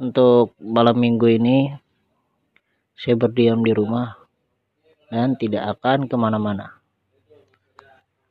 untuk malam minggu ini saya berdiam di rumah dan tidak akan ke mana-mana.